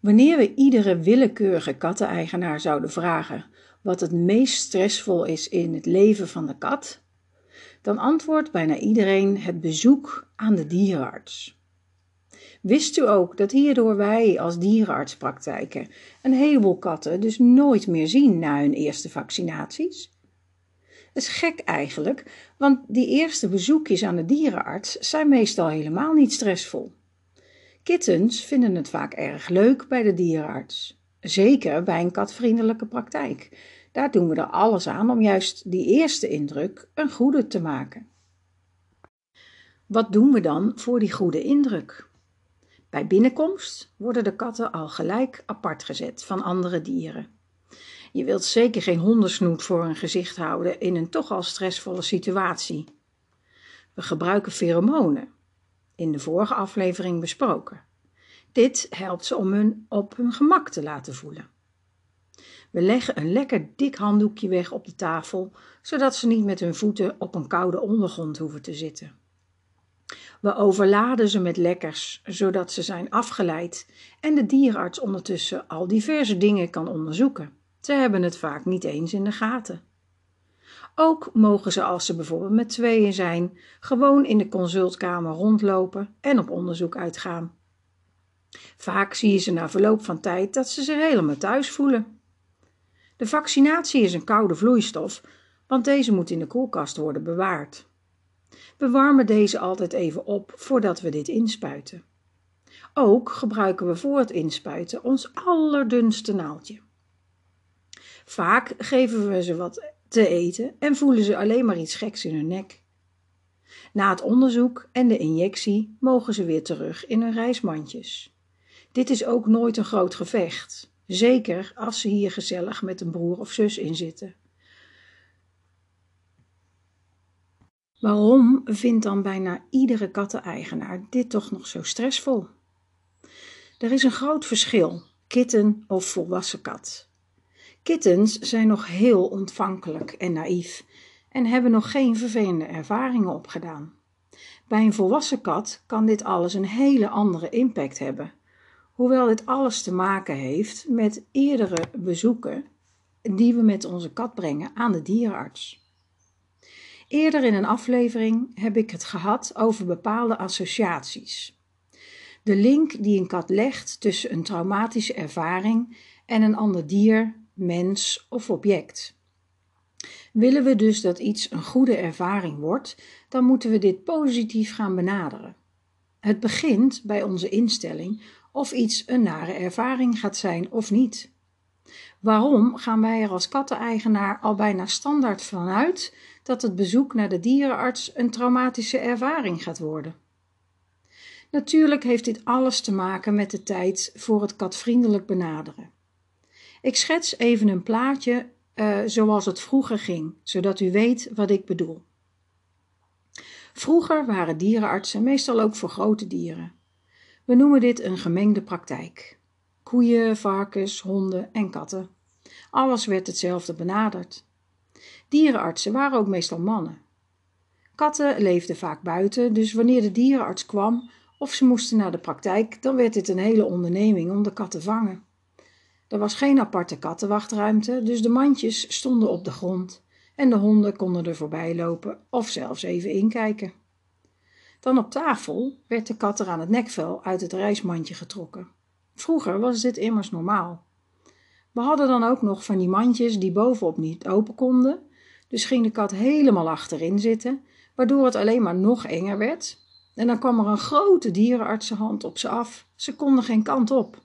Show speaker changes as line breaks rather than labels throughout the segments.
Wanneer we iedere willekeurige katteneigenaar zouden vragen wat het meest stressvol is in het leven van de kat, dan antwoordt bijna iedereen het bezoek aan de dierenarts. Wist u ook dat hierdoor wij als dierenartspraktijken een heleboel katten dus nooit meer zien na hun eerste vaccinaties? Dat is gek eigenlijk, want die eerste bezoekjes aan de dierenarts zijn meestal helemaal niet stressvol. Kittens vinden het vaak erg leuk bij de dierenarts, zeker bij een katvriendelijke praktijk. Daar doen we er alles aan om juist die eerste indruk een goede te maken. Wat doen we dan voor die goede indruk? Bij binnenkomst worden de katten al gelijk apart gezet van andere dieren. Je wilt zeker geen hondensnoet voor een gezicht houden in een toch al stressvolle situatie. We gebruiken pheromonen, in de vorige aflevering besproken. Dit helpt ze om hun op hun gemak te laten voelen. We leggen een lekker dik handdoekje weg op de tafel, zodat ze niet met hun voeten op een koude ondergrond hoeven te zitten. We overladen ze met lekkers, zodat ze zijn afgeleid en de dierenarts ondertussen al diverse dingen kan onderzoeken. Ze hebben het vaak niet eens in de gaten. Ook mogen ze, als ze bijvoorbeeld met tweeën zijn, gewoon in de consultkamer rondlopen en op onderzoek uitgaan. Vaak zie je ze na verloop van tijd dat ze zich helemaal thuis voelen. De vaccinatie is een koude vloeistof, want deze moet in de koelkast worden bewaard. We warmen deze altijd even op voordat we dit inspuiten. Ook gebruiken we voor het inspuiten ons allerdunste naaldje. Vaak geven we ze wat te eten en voelen ze alleen maar iets geks in hun nek. Na het onderzoek en de injectie mogen ze weer terug in hun reismandjes. Dit is ook nooit een groot gevecht, zeker als ze hier gezellig met een broer of zus in zitten. Waarom vindt dan bijna iedere katteneigenaar dit toch nog zo stressvol? Er is een groot verschil, kitten of volwassen kat. Kittens zijn nog heel ontvankelijk en naïef en hebben nog geen vervelende ervaringen opgedaan. Bij een volwassen kat kan dit alles een hele andere impact hebben, hoewel dit alles te maken heeft met eerdere bezoeken die we met onze kat brengen aan de dierenarts. Eerder in een aflevering heb ik het gehad over bepaalde associaties. De link die een kat legt tussen een traumatische ervaring en een ander dier, mens of object. Willen we dus dat iets een goede ervaring wordt, dan moeten we dit positief gaan benaderen. Het begint bij onze instelling of iets een nare ervaring gaat zijn of niet. Waarom gaan wij er als katteneigenaar al bijna standaard vanuit dat het bezoek naar de dierenarts een traumatische ervaring gaat worden? Natuurlijk heeft dit alles te maken met de tijd voor het katvriendelijk benaderen. Ik schets even een plaatje uh, zoals het vroeger ging, zodat u weet wat ik bedoel. Vroeger waren dierenartsen meestal ook voor grote dieren. We noemen dit een gemengde praktijk. Koeien, varkens, honden en katten. Alles werd hetzelfde benaderd. Dierenartsen waren ook meestal mannen. Katten leefden vaak buiten, dus wanneer de dierenarts kwam of ze moesten naar de praktijk, dan werd dit een hele onderneming om de kat te vangen. Er was geen aparte kattenwachtruimte, dus de mandjes stonden op de grond en de honden konden er voorbij lopen of zelfs even inkijken. Dan op tafel werd de kat er aan het nekvel uit het reismandje getrokken. Vroeger was dit immers normaal. We hadden dan ook nog van die mandjes die bovenop niet open konden, dus ging de kat helemaal achterin zitten, waardoor het alleen maar nog enger werd. En dan kwam er een grote dierenartsenhand op ze af. Ze konden geen kant op.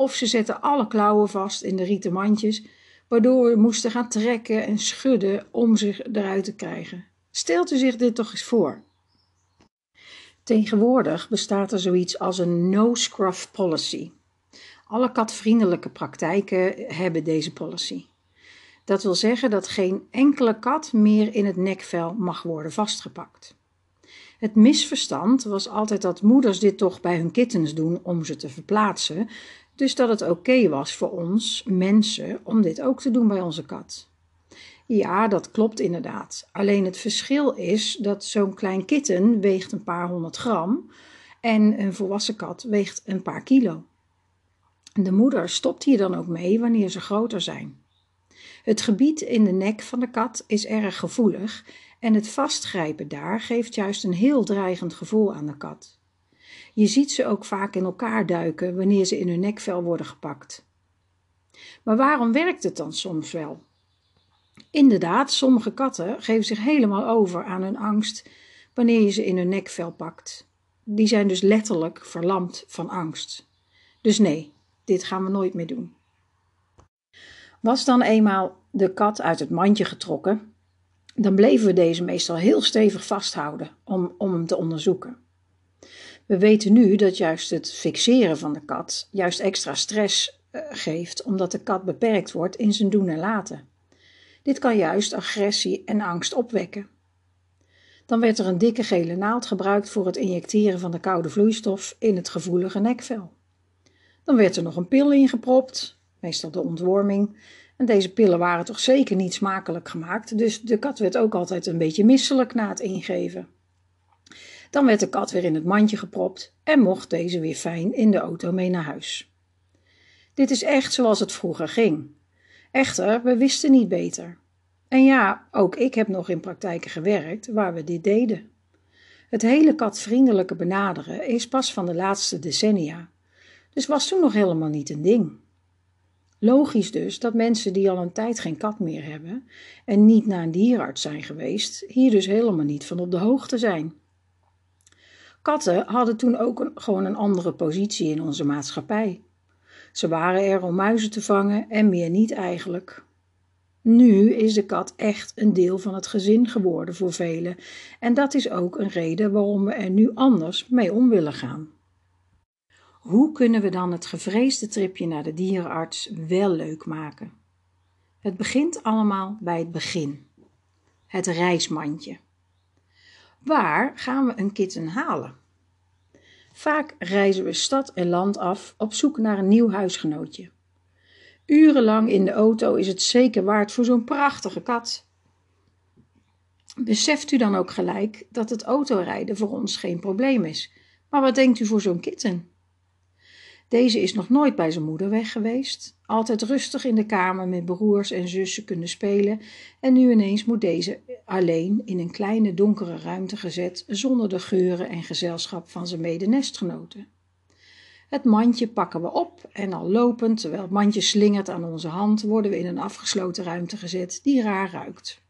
Of ze zetten alle klauwen vast in de rieten mandjes, waardoor we moesten gaan trekken en schudden om zich eruit te krijgen. Stelt u zich dit toch eens voor. Tegenwoordig bestaat er zoiets als een no-scruff policy. Alle katvriendelijke praktijken hebben deze policy. Dat wil zeggen dat geen enkele kat meer in het nekvel mag worden vastgepakt. Het misverstand was altijd dat moeders dit toch bij hun kittens doen om ze te verplaatsen, dus dat het oké was voor ons, mensen, om dit ook te doen bij onze kat. Ja, dat klopt inderdaad. Alleen het verschil is dat zo'n klein kitten weegt een paar honderd gram en een volwassen kat weegt een paar kilo. De moeder stopt hier dan ook mee wanneer ze groter zijn. Het gebied in de nek van de kat is erg gevoelig en het vastgrijpen daar geeft juist een heel dreigend gevoel aan de kat. Je ziet ze ook vaak in elkaar duiken wanneer ze in hun nekvel worden gepakt. Maar waarom werkt het dan soms wel? Inderdaad, sommige katten geven zich helemaal over aan hun angst wanneer je ze in hun nekvel pakt. Die zijn dus letterlijk verlamd van angst. Dus nee, dit gaan we nooit meer doen. Was dan eenmaal de kat uit het mandje getrokken, dan bleven we deze meestal heel stevig vasthouden om, om hem te onderzoeken. We weten nu dat juist het fixeren van de kat juist extra stress uh, geeft, omdat de kat beperkt wordt in zijn doen en laten. Dit kan juist agressie en angst opwekken. Dan werd er een dikke gele naald gebruikt voor het injecteren van de koude vloeistof in het gevoelige nekvel. Dan werd er nog een pil ingepropt, meestal de ontworming, en deze pillen waren toch zeker niet smakelijk gemaakt, dus de kat werd ook altijd een beetje misselijk na het ingeven. Dan werd de kat weer in het mandje gepropt en mocht deze weer fijn in de auto mee naar huis. Dit is echt zoals het vroeger ging. Echter, we wisten niet beter. En ja, ook ik heb nog in praktijken gewerkt waar we dit deden. Het hele katvriendelijke benaderen is pas van de laatste decennia, dus was toen nog helemaal niet een ding. Logisch dus dat mensen die al een tijd geen kat meer hebben en niet naar een dierenarts zijn geweest, hier dus helemaal niet van op de hoogte zijn. Katten hadden toen ook gewoon een andere positie in onze maatschappij. Ze waren er om muizen te vangen en meer niet eigenlijk. Nu is de kat echt een deel van het gezin geworden voor velen en dat is ook een reden waarom we er nu anders mee om willen gaan. Hoe kunnen we dan het gevreesde tripje naar de dierenarts wel leuk maken? Het begint allemaal bij het begin. Het reismandje. Waar gaan we een kitten halen? Vaak reizen we stad en land af op zoek naar een nieuw huisgenootje. Urenlang in de auto is het zeker waard voor zo'n prachtige kat. Beseft u dan ook gelijk dat het autorijden voor ons geen probleem is. Maar wat denkt u voor zo'n kitten? Deze is nog nooit bij zijn moeder weg geweest, altijd rustig in de kamer met broers en zussen kunnen spelen en nu ineens moet deze alleen in een kleine donkere ruimte gezet zonder de geuren en gezelschap van zijn medenestgenoten. Het mandje pakken we op en al lopend, terwijl het mandje slingert aan onze hand, worden we in een afgesloten ruimte gezet die raar ruikt.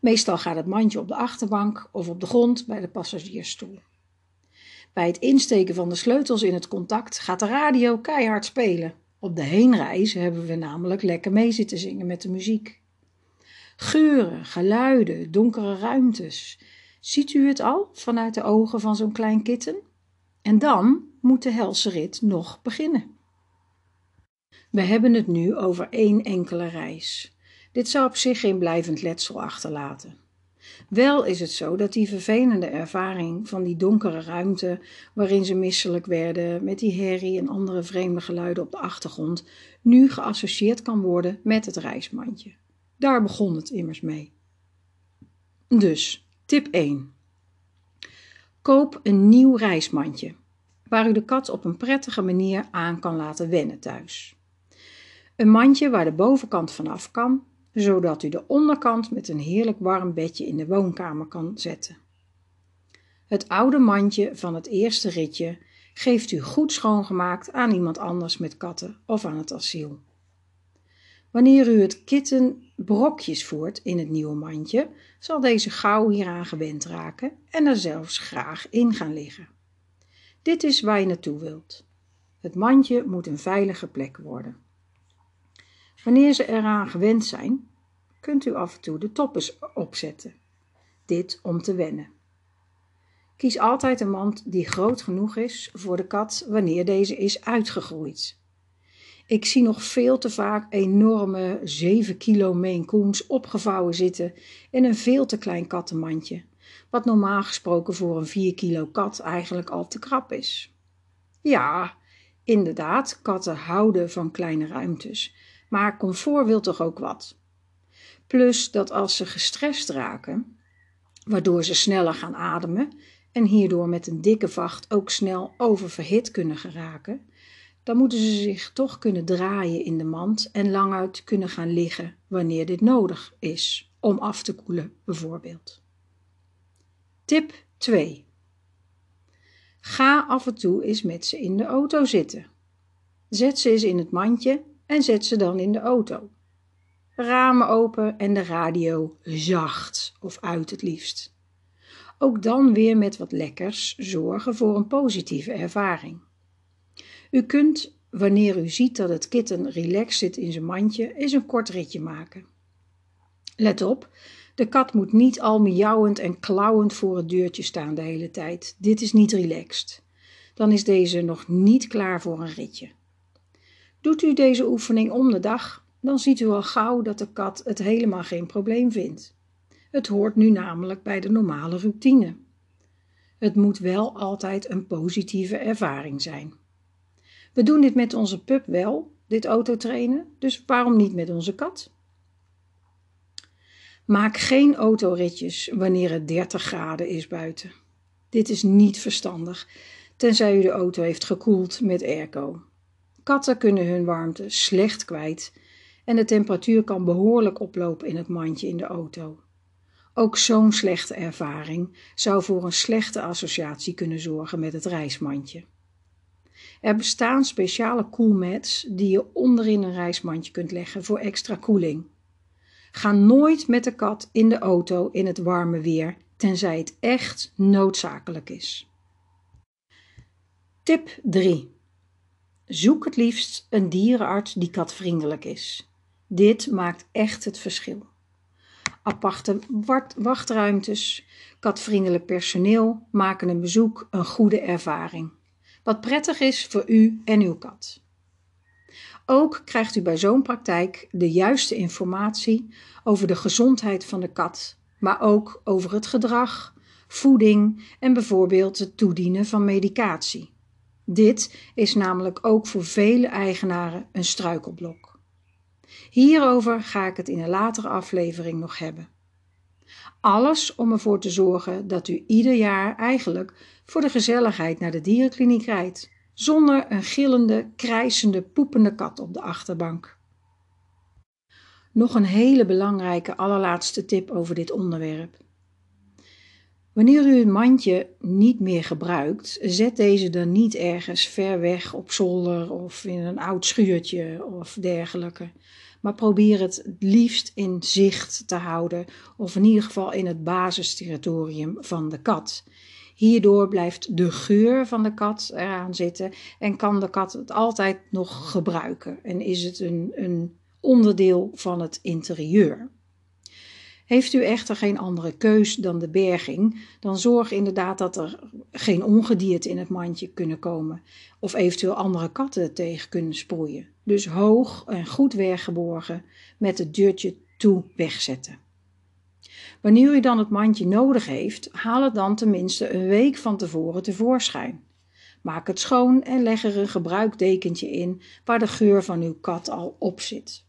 Meestal gaat het mandje op de achterbank of op de grond bij de passagiersstoel. Bij het insteken van de sleutels in het contact gaat de radio keihard spelen. Op de heenreis hebben we namelijk lekker mee zitten zingen met de muziek. Geuren, geluiden, donkere ruimtes. Ziet u het al vanuit de ogen van zo'n klein kitten? En dan moet de helse rit nog beginnen. We hebben het nu over één enkele reis. Dit zou op zich geen blijvend letsel achterlaten. Wel is het zo dat die vervelende ervaring van die donkere ruimte, waarin ze misselijk werden met die herrie en andere vreemde geluiden op de achtergrond, nu geassocieerd kan worden met het reismandje. Daar begon het immers mee. Dus, tip 1. Koop een nieuw reismandje, waar u de kat op een prettige manier aan kan laten wennen thuis. Een mandje waar de bovenkant vanaf kan zodat u de onderkant met een heerlijk warm bedje in de woonkamer kan zetten. Het oude mandje van het eerste ritje geeft u goed schoongemaakt aan iemand anders met katten of aan het asiel. Wanneer u het kitten brokjes voert in het nieuwe mandje, zal deze gauw hieraan gewend raken en er zelfs graag in gaan liggen. Dit is waar je naartoe wilt. Het mandje moet een veilige plek worden. Wanneer ze eraan gewend zijn, kunt u af en toe de toppers opzetten. Dit om te wennen. Kies altijd een mand die groot genoeg is voor de kat wanneer deze is uitgegroeid. Ik zie nog veel te vaak enorme 7 kilo Maine opgevouwen zitten in een veel te klein kattenmandje, wat normaal gesproken voor een 4 kilo kat eigenlijk al te krap is. Ja, inderdaad, katten houden van kleine ruimtes, maar comfort wil toch ook wat. Plus dat als ze gestrest raken, waardoor ze sneller gaan ademen en hierdoor met een dikke vacht ook snel oververhit kunnen geraken, dan moeten ze zich toch kunnen draaien in de mand en lang uit kunnen gaan liggen wanneer dit nodig is, om af te koelen bijvoorbeeld. Tip 2. Ga af en toe eens met ze in de auto zitten. Zet ze eens in het mandje en zet ze dan in de auto. Ramen open en de radio zacht of uit het liefst. Ook dan weer met wat lekkers zorgen voor een positieve ervaring. U kunt, wanneer u ziet dat het kitten relaxed zit in zijn mandje, eens een kort ritje maken. Let op, de kat moet niet al miauwend en klauwend voor het deurtje staan de hele tijd. Dit is niet relaxed. Dan is deze nog niet klaar voor een ritje. Doet u deze oefening om de dag, dan ziet u al gauw dat de kat het helemaal geen probleem vindt. Het hoort nu namelijk bij de normale routine. Het moet wel altijd een positieve ervaring zijn. We doen dit met onze pup wel, dit autotrainen, dus waarom niet met onze kat? Maak geen autoritjes wanneer het 30 graden is buiten. Dit is niet verstandig, tenzij u de auto heeft gekoeld met airco. Katten kunnen hun warmte slecht kwijt en de temperatuur kan behoorlijk oplopen in het mandje in de auto. Ook zo'n slechte ervaring zou voor een slechte associatie kunnen zorgen met het reismandje. Er bestaan speciale koelmats die je onderin een reismandje kunt leggen voor extra koeling. Ga nooit met de kat in de auto in het warme weer, tenzij het echt noodzakelijk is. Tip 3. Zoek het liefst een dierenarts die katvriendelijk is. Dit maakt echt het verschil. Aparte wachtruimtes, katvriendelijk personeel maken een bezoek een goede ervaring. Wat prettig is voor u en uw kat. Ook krijgt u bij zo'n praktijk de juiste informatie over de gezondheid van de kat, maar ook over het gedrag, voeding en bijvoorbeeld het toedienen van medicatie. Dit is namelijk ook voor vele eigenaren een struikelblok. Hierover ga ik het in een latere aflevering nog hebben. Alles om ervoor te zorgen dat u ieder jaar eigenlijk voor de gezelligheid naar de dierenkliniek rijdt zonder een gillende, krijsende, poepende kat op de achterbank. Nog een hele belangrijke allerlaatste tip over dit onderwerp. Wanneer u het mandje niet meer gebruikt, zet deze dan niet ergens ver weg op zolder of in een oud schuurtje of dergelijke. Maar probeer het liefst in zicht te houden, of in ieder geval in het basisterritorium van de kat. Hierdoor blijft de geur van de kat eraan zitten en kan de kat het altijd nog gebruiken en is het een, een onderdeel van het interieur. Heeft u echter geen andere keus dan de berging, dan zorg inderdaad dat er geen ongedierte in het mandje kunnen komen of eventueel andere katten tegen kunnen sproeien. Dus hoog en goed weggeborgen met het deurtje toe wegzetten. Wanneer u dan het mandje nodig heeft, haal het dan tenminste een week van tevoren tevoorschijn. Maak het schoon en leg er een gebruikdekentje in waar de geur van uw kat al op zit.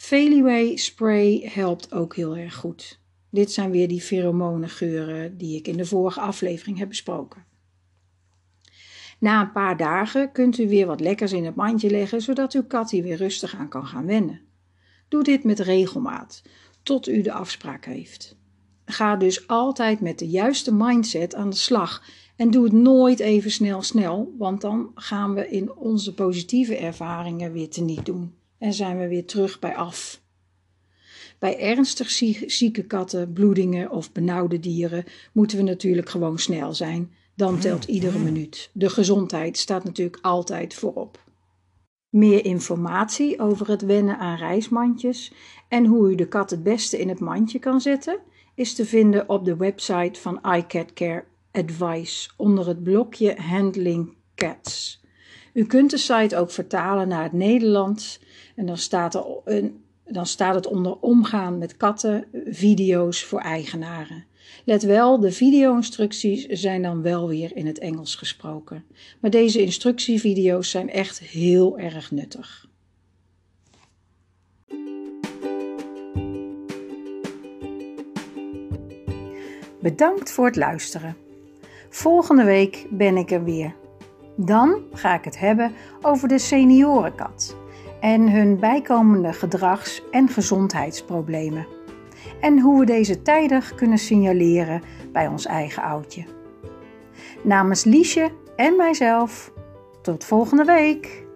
Feliway spray helpt ook heel erg goed. Dit zijn weer die pheromonengeuren die ik in de vorige aflevering heb besproken. Na een paar dagen kunt u weer wat lekkers in het mandje leggen, zodat uw kat hier weer rustig aan kan gaan wennen. Doe dit met regelmaat, tot u de afspraak heeft. Ga dus altijd met de juiste mindset aan de slag en doe het nooit even snel snel, want dan gaan we in onze positieve ervaringen weer teniet doen en zijn we weer terug bij af. Bij ernstig zieke katten, bloedingen of benauwde dieren moeten we natuurlijk gewoon snel zijn. Dan telt iedere minuut. De gezondheid staat natuurlijk altijd voorop. Meer informatie over het wennen aan reismandjes en hoe u de kat het beste in het mandje kan zetten, is te vinden op de website van iCat Care Advice onder het blokje Handling Cats. U kunt de site ook vertalen naar het Nederlands en dan staat, er een, dan staat het onder omgaan met katten, video's voor eigenaren. Let wel, de video-instructies zijn dan wel weer in het Engels gesproken. Maar deze instructievideo's zijn echt heel erg nuttig. Bedankt voor het luisteren. Volgende week ben ik er weer. Dan ga ik het hebben over de seniorenkat en hun bijkomende gedrags- en gezondheidsproblemen. En hoe we deze tijdig kunnen signaleren bij ons eigen oudje. Namens Liesje en mijzelf, tot volgende week!